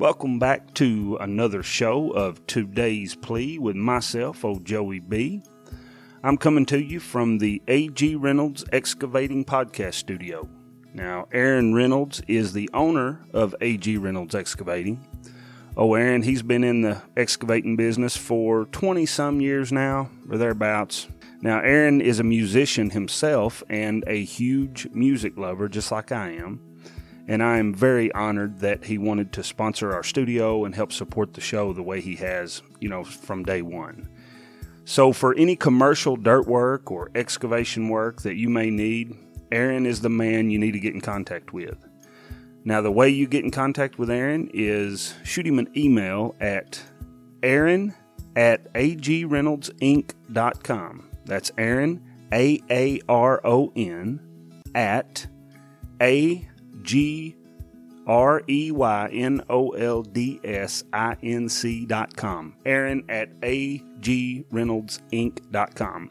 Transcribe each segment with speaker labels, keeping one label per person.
Speaker 1: Welcome back to another show of Today's Plea with myself, old Joey B. I'm coming to you from the A.G. Reynolds Excavating Podcast Studio. Now, Aaron Reynolds is the owner of A.G. Reynolds Excavating. Oh, Aaron, he's been in the excavating business for 20 some years now, or thereabouts. Now, Aaron is a musician himself and a huge music lover, just like I am. And I am very honored that he wanted to sponsor our studio and help support the show the way he has, you know, from day one. So, for any commercial dirt work or excavation work that you may need, Aaron is the man you need to get in contact with. Now, the way you get in contact with Aaron is shoot him an email at aaron at agreynoldsinc.com. That's Aaron, A A R O N, at A G R E Y N O L D S I N C dot com. Aaron at A G Reynolds Inc. dot com.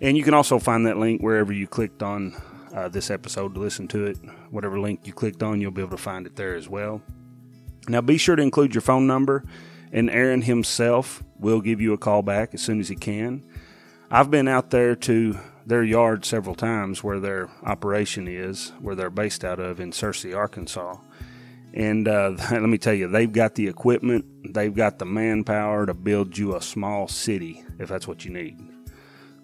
Speaker 1: And you can also find that link wherever you clicked on uh, this episode to listen to it. Whatever link you clicked on, you'll be able to find it there as well. Now, be sure to include your phone number, and Aaron himself will give you a call back as soon as he can. I've been out there to their yard several times where their operation is, where they're based out of in Searcy, Arkansas. And uh, let me tell you, they've got the equipment, they've got the manpower to build you a small city if that's what you need.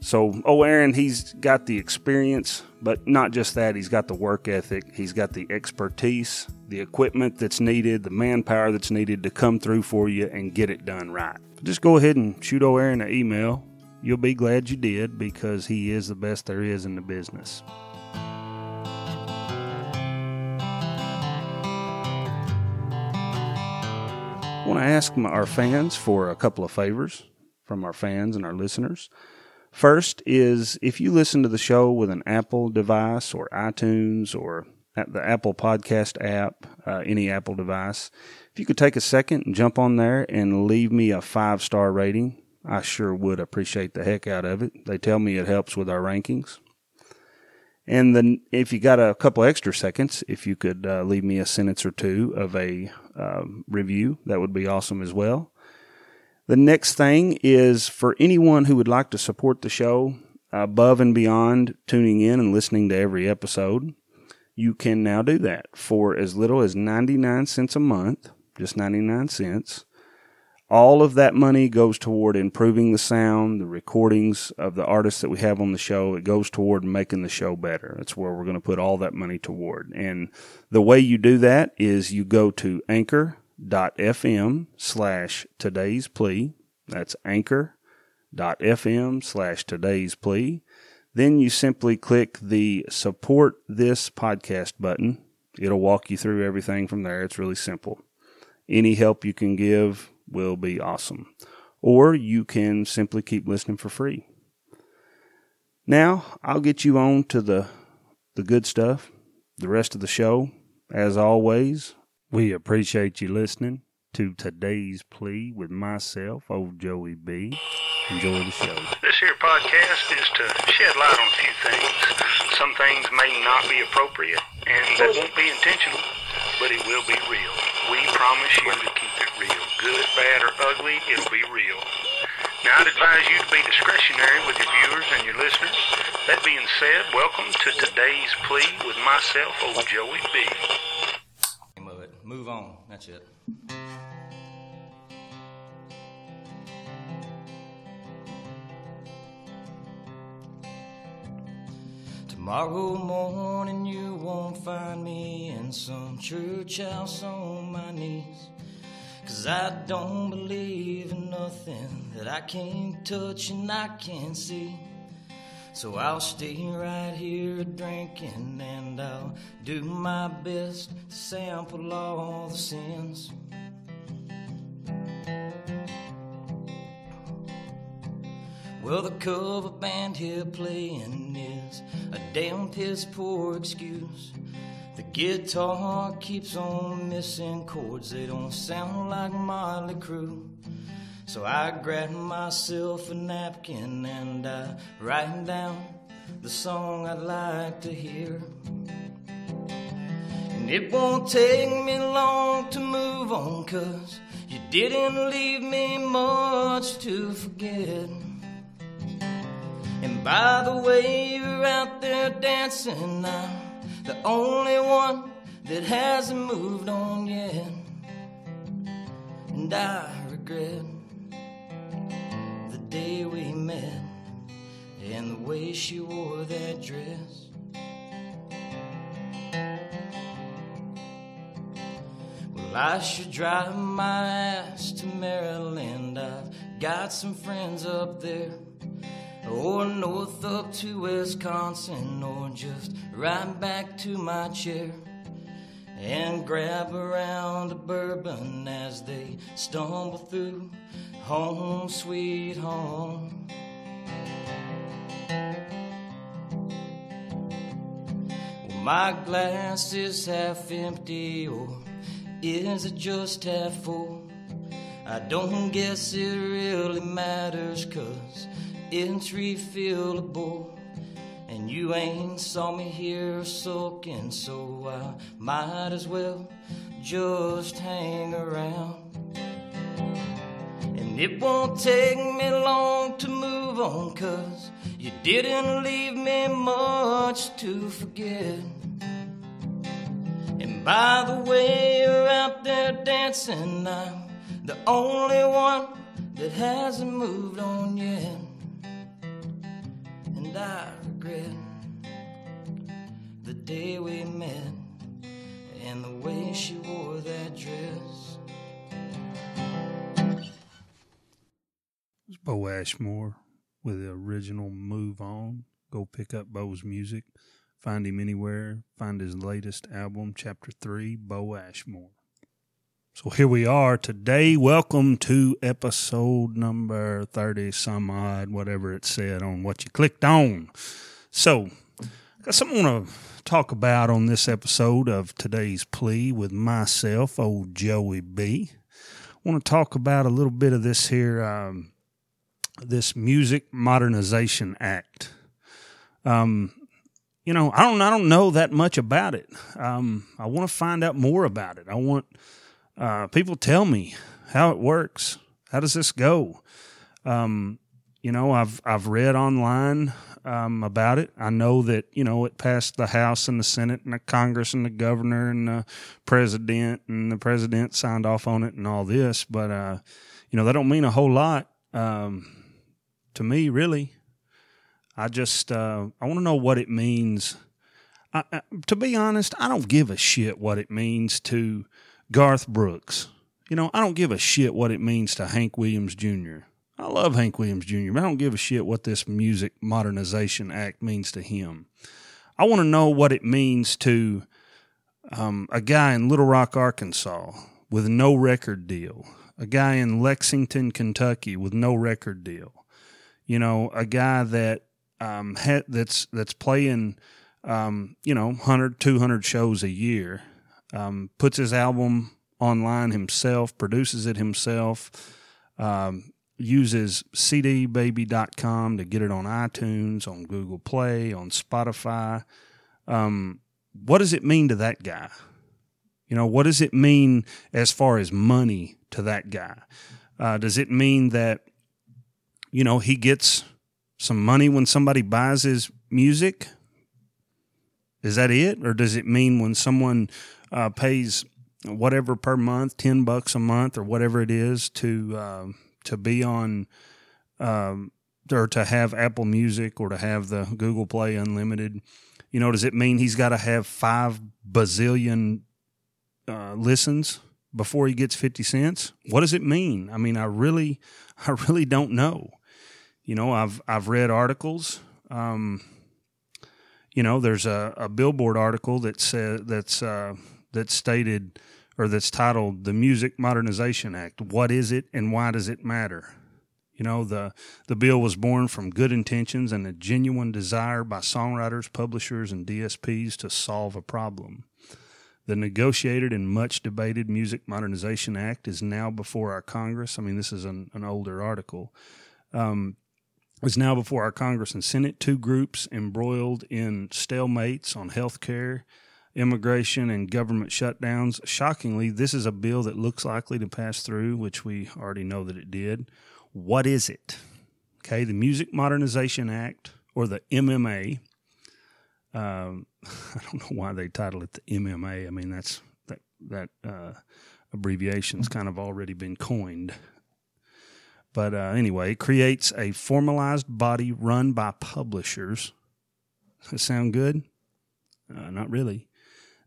Speaker 1: So, oh, Aaron, he's got the experience, but not just that, he's got the work ethic, he's got the expertise, the equipment that's needed, the manpower that's needed to come through for you and get it done right. Just go ahead and shoot old Aaron an email. You'll be glad you did because he is the best there is in the business. I want to ask my, our fans for a couple of favors from our fans and our listeners. First is if you listen to the show with an Apple device or iTunes or at the Apple Podcast app, uh, any Apple device, if you could take a second and jump on there and leave me a five star rating, I sure would appreciate the heck out of it. They tell me it helps with our rankings. And then, if you got a couple extra seconds, if you could uh, leave me a sentence or two of a uh, review, that would be awesome as well. The next thing is for anyone who would like to support the show above and beyond tuning in and listening to every episode, you can now do that for as little as 99 cents a month, just 99 cents. All of that money goes toward improving the sound, the recordings of the artists that we have on the show. It goes toward making the show better. That's where we're going to put all that money toward. And the way you do that is you go to anchor.fm slash today's plea. That's anchor.fm slash today's plea. Then you simply click the support this podcast button. It'll walk you through everything from there. It's really simple. Any help you can give will be awesome. Or you can simply keep listening for free. Now, I'll get you on to the, the good stuff, the rest of the show. As always, we appreciate you listening to today's plea with myself, old Joey B. Enjoy the show.
Speaker 2: This here podcast is to shed light on a few things. Some things may not be appropriate, and that won't be intentional, but it will be real. We promise you to keep it real. Good, bad, or ugly, it'll be real. Now, I'd advise you to be discretionary with your viewers and your listeners. That being said, welcome to today's plea with myself, old Joey B.
Speaker 3: Of it. Move on. That's it. Tomorrow morning you won't find me in some church house on my knees. Cause I don't believe in nothing that I can't touch and I can't see. So I'll stay right here drinking and I'll do my best to sample all the sins. Well, the cover band here playing is a damn piss poor excuse. The guitar keeps on missing chords, they don't sound like Motley Crue. So I grab myself a napkin and I write down the song I'd like to hear. And it won't take me long to move on, cause you didn't leave me much to forget. And by the way you're out there dancing, I'm the only one that hasn't moved on yet. And I regret the day we met and the way she wore that dress. Well, I should drive my ass to Maryland. I've got some friends up there. Or north up to Wisconsin, or just right back to my chair and grab around a bourbon as they stumble through home, sweet home. Well, my glass is half empty, or is it just half full? I don't guess it really matters, cause refillable. And you ain't saw me here sulking, so I might as well just hang around. And it won't take me long to move on, cause you didn't leave me much to forget. And by the way you're out there dancing, I'm the only one that hasn't moved on yet. And I regret the day we met and the way she wore that dress.
Speaker 1: It's Bo Ashmore with the original Move On. Go pick up Bo's music. Find him anywhere. Find his latest album, Chapter 3, Bo Ashmore. So here we are today. Welcome to episode number 30, some odd, whatever it said on what you clicked on. So, I got something I want to talk about on this episode of today's plea with myself, old Joey B. I want to talk about a little bit of this here, um, this Music Modernization Act. Um, you know, I don't, I don't know that much about it. Um, I want to find out more about it. I want uh, people tell me how it works. How does this go? Um, you know, I've I've read online um, about it. I know that you know it passed the House and the Senate and the Congress and the governor and the president and the president signed off on it and all this. But uh, you know that don't mean a whole lot um, to me, really. I just uh, I want to know what it means. I, I, to be honest, I don't give a shit what it means to Garth Brooks. You know, I don't give a shit what it means to Hank Williams Jr. I love Hank Williams Jr., but I don't give a shit what this Music Modernization Act means to him. I want to know what it means to um, a guy in Little Rock, Arkansas with no record deal, a guy in Lexington, Kentucky with no record deal. You know, a guy that um, ha- that's that's playing, um, you know, 100, 200 shows a year um, puts his album online himself, produces it himself, um, uses cdbaby.com to get it on iTunes, on Google Play, on Spotify. Um, what does it mean to that guy? You know, what does it mean as far as money to that guy? Uh, does it mean that, you know, he gets some money when somebody buys his music? Is that it? Or does it mean when someone uh, pays whatever per month, ten bucks a month or whatever it is to uh, to be on um, or to have Apple Music or to have the Google Play Unlimited. You know, does it mean he's got to have five bazillion uh, listens before he gets fifty cents? What does it mean? I mean, I really, I really don't know. You know, I've I've read articles. Um, you know, there's a, a Billboard article that says that's uh, that stated or that's titled the Music Modernization Act. What is it and why does it matter? You know, the, the bill was born from good intentions and a genuine desire by songwriters, publishers, and DSPs to solve a problem. The negotiated and much debated Music Modernization Act is now before our Congress. I mean, this is an, an older article. Um, is now before our Congress and Senate, two groups embroiled in stalemates on health care immigration and government shutdowns. Shockingly, this is a bill that looks likely to pass through, which we already know that it did. What is it? Okay, the Music Modernization Act, or the MMA. Um, I don't know why they title it the MMA. I mean, that's that that uh, abbreviation's kind of already been coined. But uh, anyway, it creates a formalized body run by publishers. Does that sound good? Uh, not really.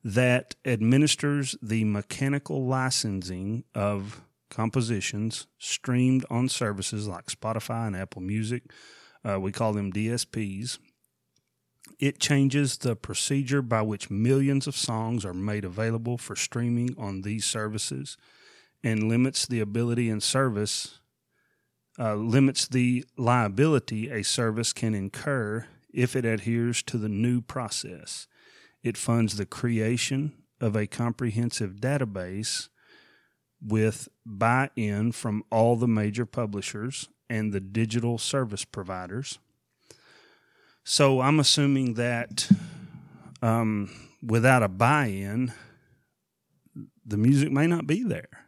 Speaker 1: That administers the mechanical licensing of compositions streamed on services like Spotify and Apple Music. Uh, we call them DSPs. It changes the procedure by which millions of songs are made available for streaming on these services and limits the ability and service, uh, limits the liability a service can incur if it adheres to the new process. It funds the creation of a comprehensive database with buy in from all the major publishers and the digital service providers. So I'm assuming that um, without a buy in, the music may not be there.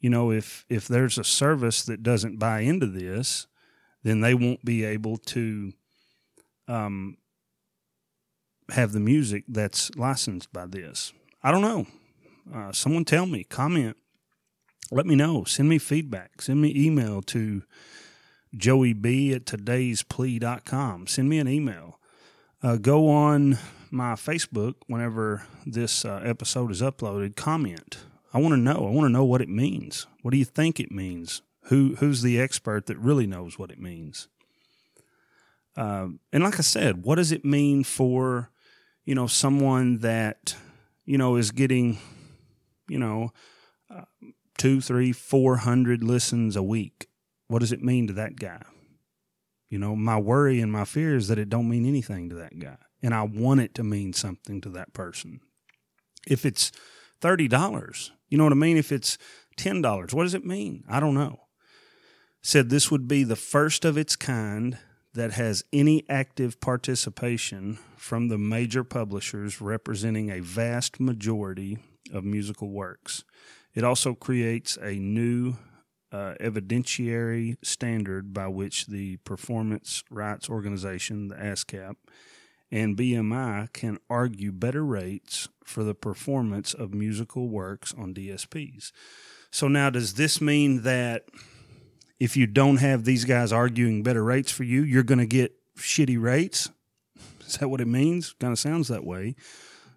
Speaker 1: You know, if if there's a service that doesn't buy into this, then they won't be able to um, have the music that's licensed by this. I don't know. Uh, someone tell me, comment, let me know, send me feedback, send me email to joey b at today'splea.com. Send me an email. Uh, go on my Facebook whenever this uh, episode is uploaded. Comment. I want to know. I want to know what it means. What do you think it means? Who who's the expert that really knows what it means? Uh, and like I said, what does it mean for you know someone that you know is getting you know uh, two, three, four hundred listens a week? What does it mean to that guy? You know, my worry and my fear is that it don't mean anything to that guy, and I want it to mean something to that person. If it's thirty dollars, you know what I mean. If it's ten dollars, what does it mean? I don't know said this would be the first of its kind that has any active participation from the major publishers representing a vast majority of musical works. It also creates a new uh, evidentiary standard by which the Performance Rights Organization, the ASCAP, and BMI can argue better rates for the performance of musical works on DSPs. So, now does this mean that if you don't have these guys arguing better rates for you, you're going to get shitty rates. Is that what it means? Kind of sounds that way.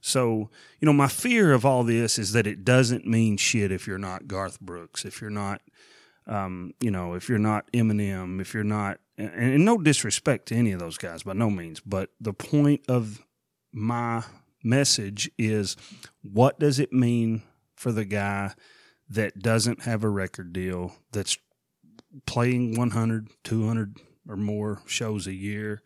Speaker 1: So, you know, my fear of all this is that it doesn't mean shit if you're not Garth Brooks, if you're not, um, you know, if you're not Eminem, if you're not, and, and no disrespect to any of those guys by no means, but the point of my message is what does it mean for the guy that doesn't have a record deal, that's playing 100, 200 or more shows a year,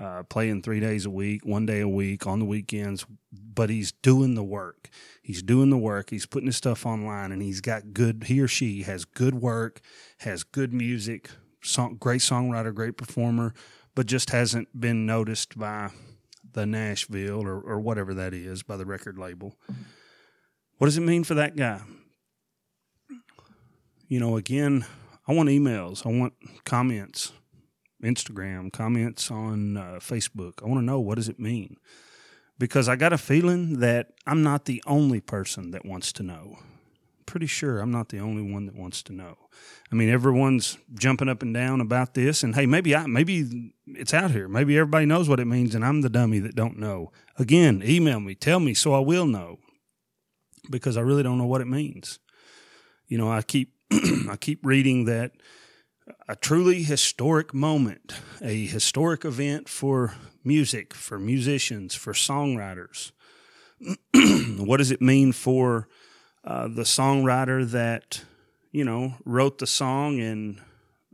Speaker 1: uh, playing three days a week, one day a week on the weekends, but he's doing the work. He's doing the work. He's putting his stuff online and he's got good, he or she has good work, has good music, song, great songwriter, great performer, but just hasn't been noticed by the Nashville or, or whatever that is, by the record label. What does it mean for that guy? You know, again, I want emails. I want comments, Instagram comments on uh, Facebook. I want to know what does it mean because I got a feeling that I'm not the only person that wants to know. Pretty sure I'm not the only one that wants to know. I mean, everyone's jumping up and down about this, and hey, maybe I maybe it's out here. Maybe everybody knows what it means, and I'm the dummy that don't know. Again, email me, tell me, so I will know, because I really don't know what it means. You know, I keep I keep reading that a truly historic moment, a historic event for music, for musicians, for songwriters. what does it mean for uh, the songwriter that, you know, wrote the song and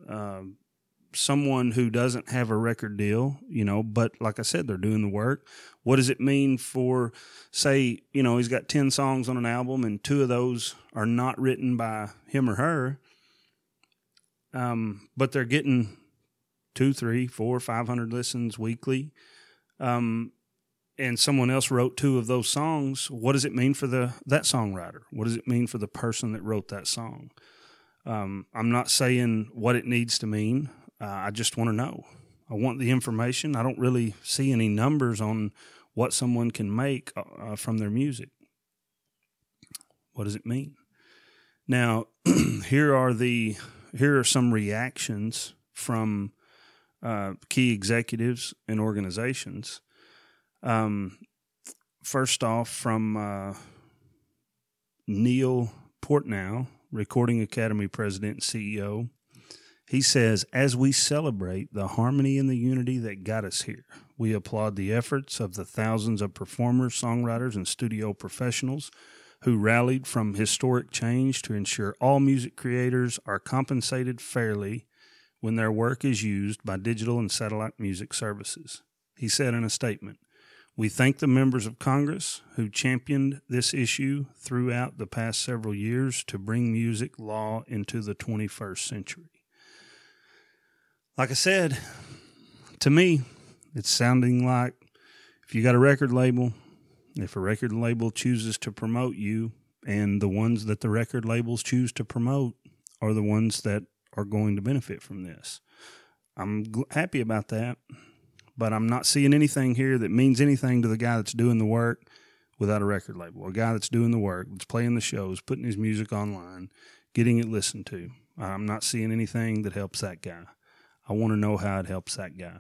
Speaker 1: uh, someone who doesn't have a record deal, you know, but like I said, they're doing the work. What does it mean for, say, you know, he's got 10 songs on an album and two of those are not written by him or her, um, but they're getting two, three, four, five hundred listens weekly. Um, and someone else wrote two of those songs, what does it mean for the that songwriter? What does it mean for the person that wrote that song? Um, I'm not saying what it needs to mean. Uh, I just want to know. I want the information. I don't really see any numbers on what someone can make uh, from their music. What does it mean? Now, here are the here are some reactions from uh, key executives and organizations. Um, first off, from uh, Neil Portnow, Recording Academy President and CEO. He says, as we celebrate the harmony and the unity that got us here, we applaud the efforts of the thousands of performers, songwriters, and studio professionals who rallied from historic change to ensure all music creators are compensated fairly when their work is used by digital and satellite music services. He said in a statement, we thank the members of Congress who championed this issue throughout the past several years to bring music law into the 21st century. Like I said, to me, it's sounding like if you got a record label, if a record label chooses to promote you, and the ones that the record labels choose to promote are the ones that are going to benefit from this. I'm happy about that but I'm not seeing anything here that means anything to the guy that's doing the work without a record label. A guy that's doing the work, that's playing the shows, putting his music online, getting it listened to. I'm not seeing anything that helps that guy. I want to know how it helps that guy.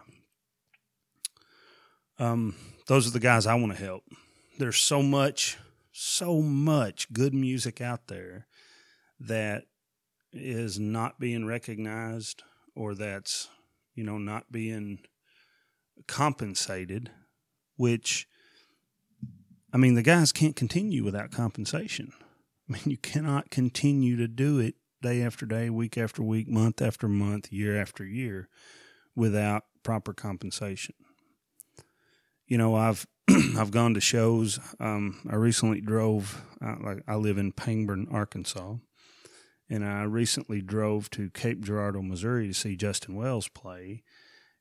Speaker 1: Um, those are the guys I want to help. There's so much, so much good music out there that is not being recognized or that's, you know, not being compensated, which, I mean, the guys can't continue without compensation. I mean, you cannot continue to do it day after day, week after week, month after month, year after year without proper compensation. You know, I've I've gone to shows. Um, I recently drove. Uh, like I live in Pangburn, Arkansas, and I recently drove to Cape Girardeau, Missouri, to see Justin Wells play.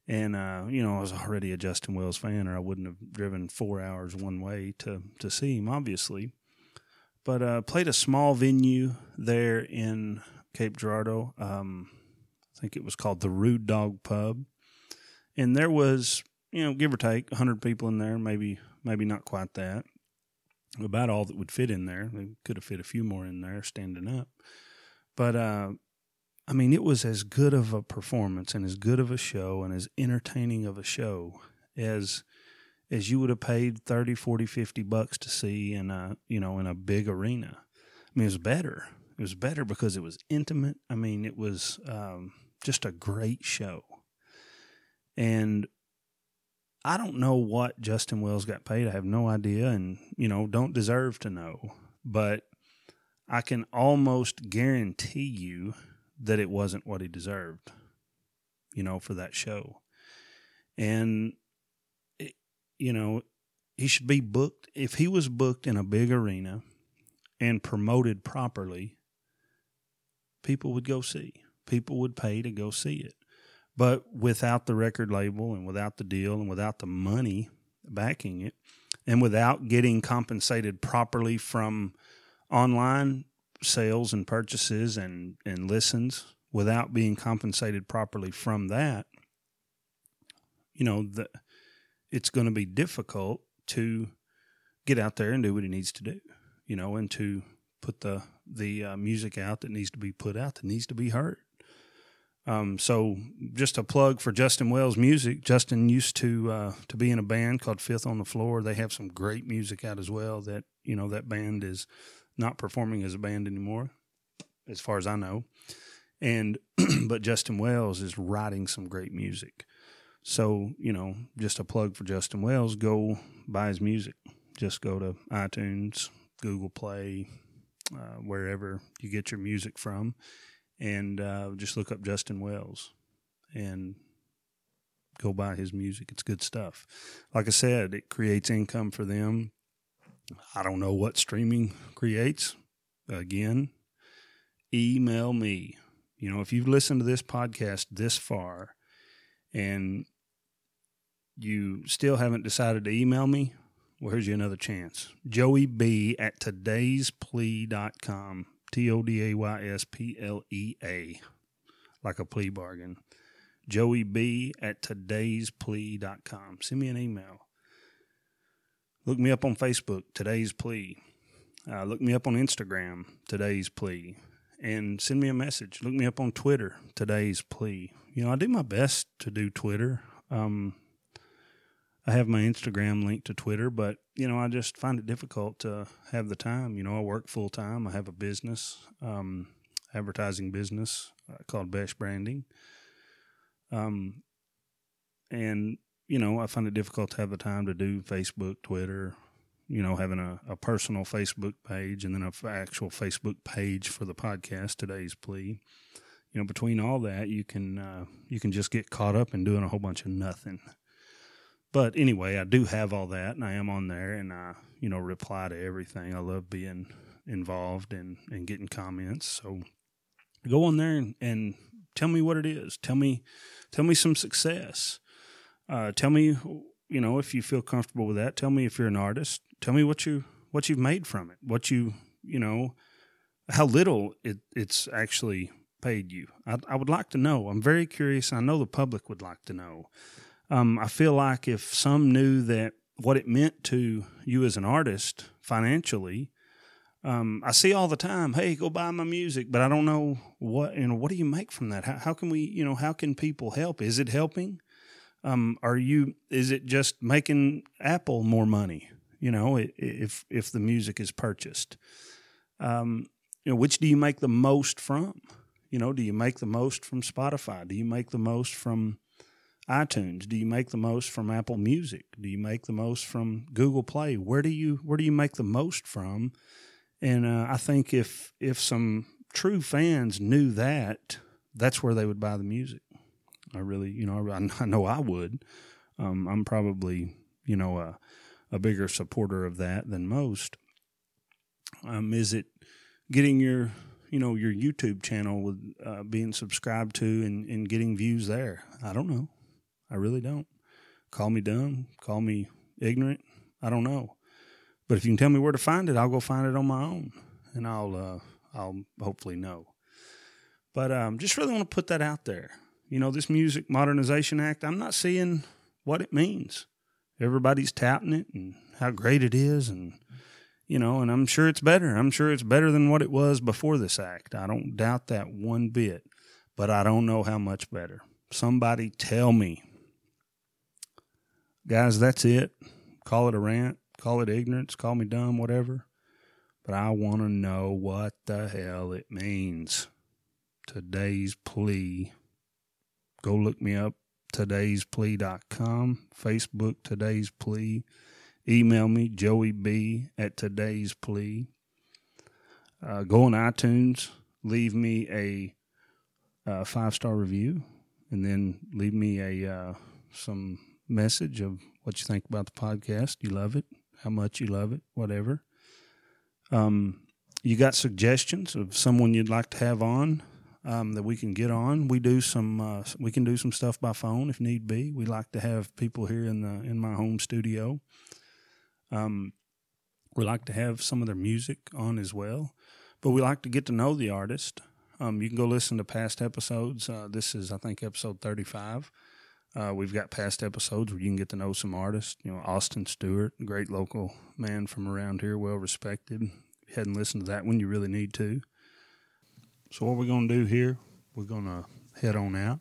Speaker 1: And uh, you know, I was already a Justin Wells fan, or I wouldn't have driven four hours one way to to see him, obviously. But uh, played a small venue there in Cape Girardeau. Um, I think it was called the Rude Dog Pub, and there was you know give or take hundred people in there, maybe maybe not quite that. About all that would fit in there. They could have fit a few more in there standing up, but uh, I mean, it was as good of a performance and as good of a show and as entertaining of a show as as you would have paid 30, 40, 50 bucks to see in a, you know, in a big arena. I mean, it was better. It was better because it was intimate. I mean, it was um, just a great show. And I don't know what Justin Wells got paid. I have no idea and, you know, don't deserve to know. But I can almost guarantee you that it wasn't what he deserved, you know, for that show. And, it, you know, he should be booked. If he was booked in a big arena and promoted properly, people would go see. People would pay to go see it. But without the record label and without the deal and without the money backing it, and without getting compensated properly from online sales and purchases and, and listens without being compensated properly from that, you know, the, it's going to be difficult to get out there and do what he needs to do, you know, and to put the the uh, music out that needs to be put out that needs to be heard. Um, so just a plug for Justin Wells music. Justin used to uh, to be in a band called Fifth on the Floor. They have some great music out as well. That you know that band is not performing as a band anymore, as far as I know. And but Justin Wells is writing some great music. So, you know, just a plug for Justin Wells, go buy his music. Just go to iTunes, Google Play, uh, wherever you get your music from, and uh, just look up Justin Wells and go buy his music. It's good stuff. Like I said, it creates income for them. I don't know what streaming creates. Again, email me. You know, if you've listened to this podcast this far and you still haven't decided to email me, Well, here's you another chance. Joey B at today'splea.com. T O D A Y S P L E A. Like a plea bargain. Joey B at today'splea.com. Send me an email. Look me up on Facebook, Today's Plea. Uh, look me up on Instagram, Today's Plea. And send me a message. Look me up on Twitter, Today's Plea. You know, I do my best to do Twitter. Um, I have my Instagram linked to Twitter, but you know, I just find it difficult to have the time. You know, I work full time. I have a business, um, advertising business uh, called Besh Branding. Um, and you know, I find it difficult to have the time to do Facebook, Twitter. You know, having a, a personal Facebook page and then a f- actual Facebook page for the podcast. Today's plea. You know, between all that, you can uh, you can just get caught up in doing a whole bunch of nothing but anyway, I do have all that, and I am on there, and I, you know, reply to everything. I love being involved and and getting comments. So go on there and, and tell me what it is. Tell me, tell me some success. Uh, tell me, you know, if you feel comfortable with that. Tell me if you're an artist. Tell me what you what you've made from it. What you you know, how little it it's actually paid you. I, I would like to know. I'm very curious. I know the public would like to know. Um, I feel like if some knew that what it meant to you as an artist financially, um, I see all the time, hey, go buy my music, but I don't know what you know. What do you make from that? How, how can we, you know, how can people help? Is it helping? Um, are you? Is it just making Apple more money? You know, if if the music is purchased, um, you know, which do you make the most from? You know, do you make the most from Spotify? Do you make the most from iTunes? Do you make the most from Apple Music? Do you make the most from Google Play? Where do you where do you make the most from? And uh, I think if if some true fans knew that, that's where they would buy the music. I really, you know, I, I know I would. Um, I'm probably, you know, a, a bigger supporter of that than most. Um, is it getting your, you know, your YouTube channel with uh, being subscribed to and, and getting views there? I don't know. I really don't. Call me dumb, call me ignorant. I don't know. But if you can tell me where to find it, I'll go find it on my own, and I'll uh, I'll hopefully know. But um, just really want to put that out there. You know, this Music Modernization Act. I'm not seeing what it means. Everybody's touting it and how great it is, and you know, and I'm sure it's better. I'm sure it's better than what it was before this act. I don't doubt that one bit. But I don't know how much better. Somebody tell me guys, that's it. Call it a rant, call it ignorance, call me dumb, whatever. But I want to know what the hell it means. Today's plea. Go look me up, today'splea.com, Facebook, today's plea. Email me, Joey B at today's plea. Uh, go on iTunes, leave me a, a five star review, and then leave me a uh, some message of what you think about the podcast. You love it, how much you love it, whatever. Um, you got suggestions of someone you'd like to have on um, that we can get on. We do some uh, we can do some stuff by phone if need be. We like to have people here in the in my home studio. Um, we like to have some of their music on as well, but we like to get to know the artist. Um, you can go listen to past episodes. Uh, this is I think episode thirty five. Uh, we've got past episodes where you can get to know some artists. You know, Austin Stewart, great local man from around here, well respected. If you hadn't listened to that one, you really need to. So, what we're going to do here, we're going to head on out.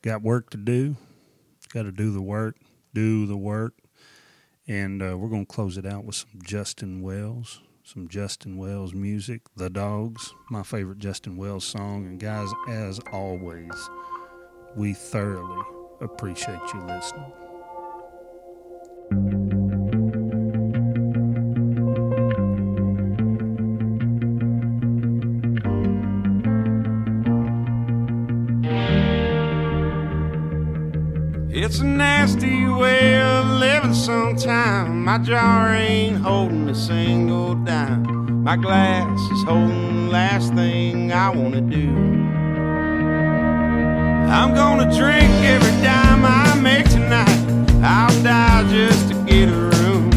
Speaker 1: Got work to do. Got to do the work, do the work. And uh, we're going to close it out with some Justin Wells, some Justin Wells music. The Dogs, my favorite Justin Wells song. And guys, as always, we thoroughly appreciate you listening.
Speaker 4: My jar ain't holding a single dime. My glass is holding the last thing I wanna do. I'm gonna drink every dime I make tonight. I'll die just to get a room.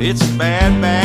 Speaker 4: It's a bad, bad.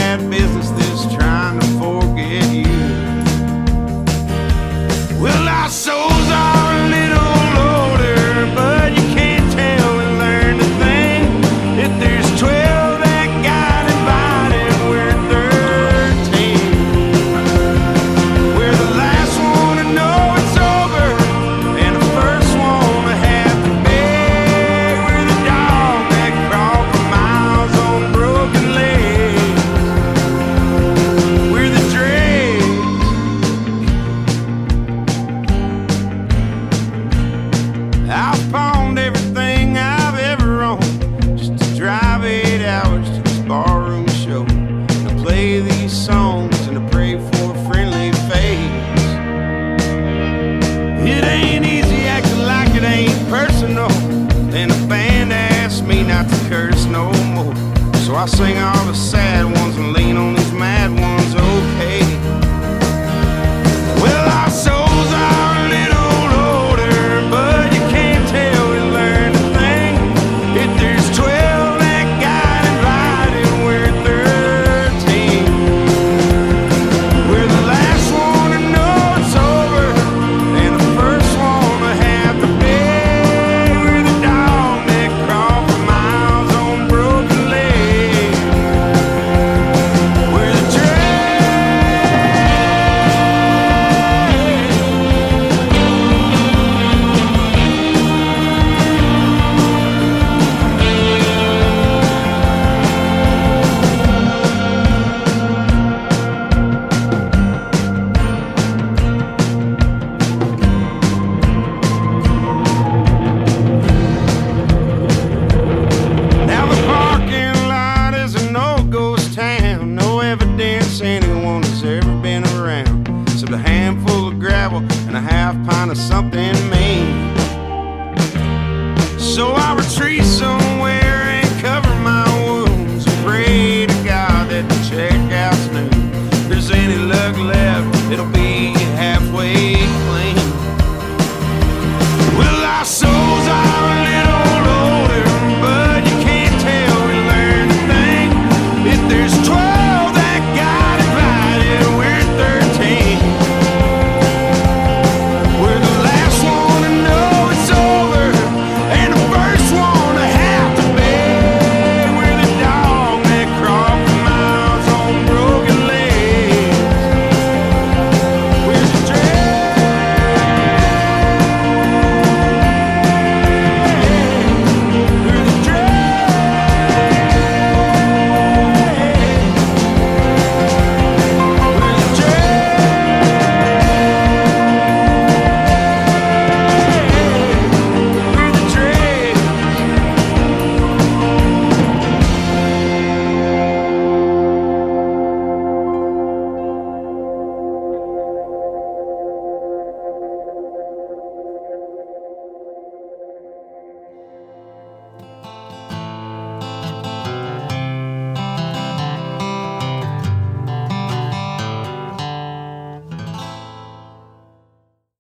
Speaker 4: me not to curse no more. So I sing all the sad ones and lean on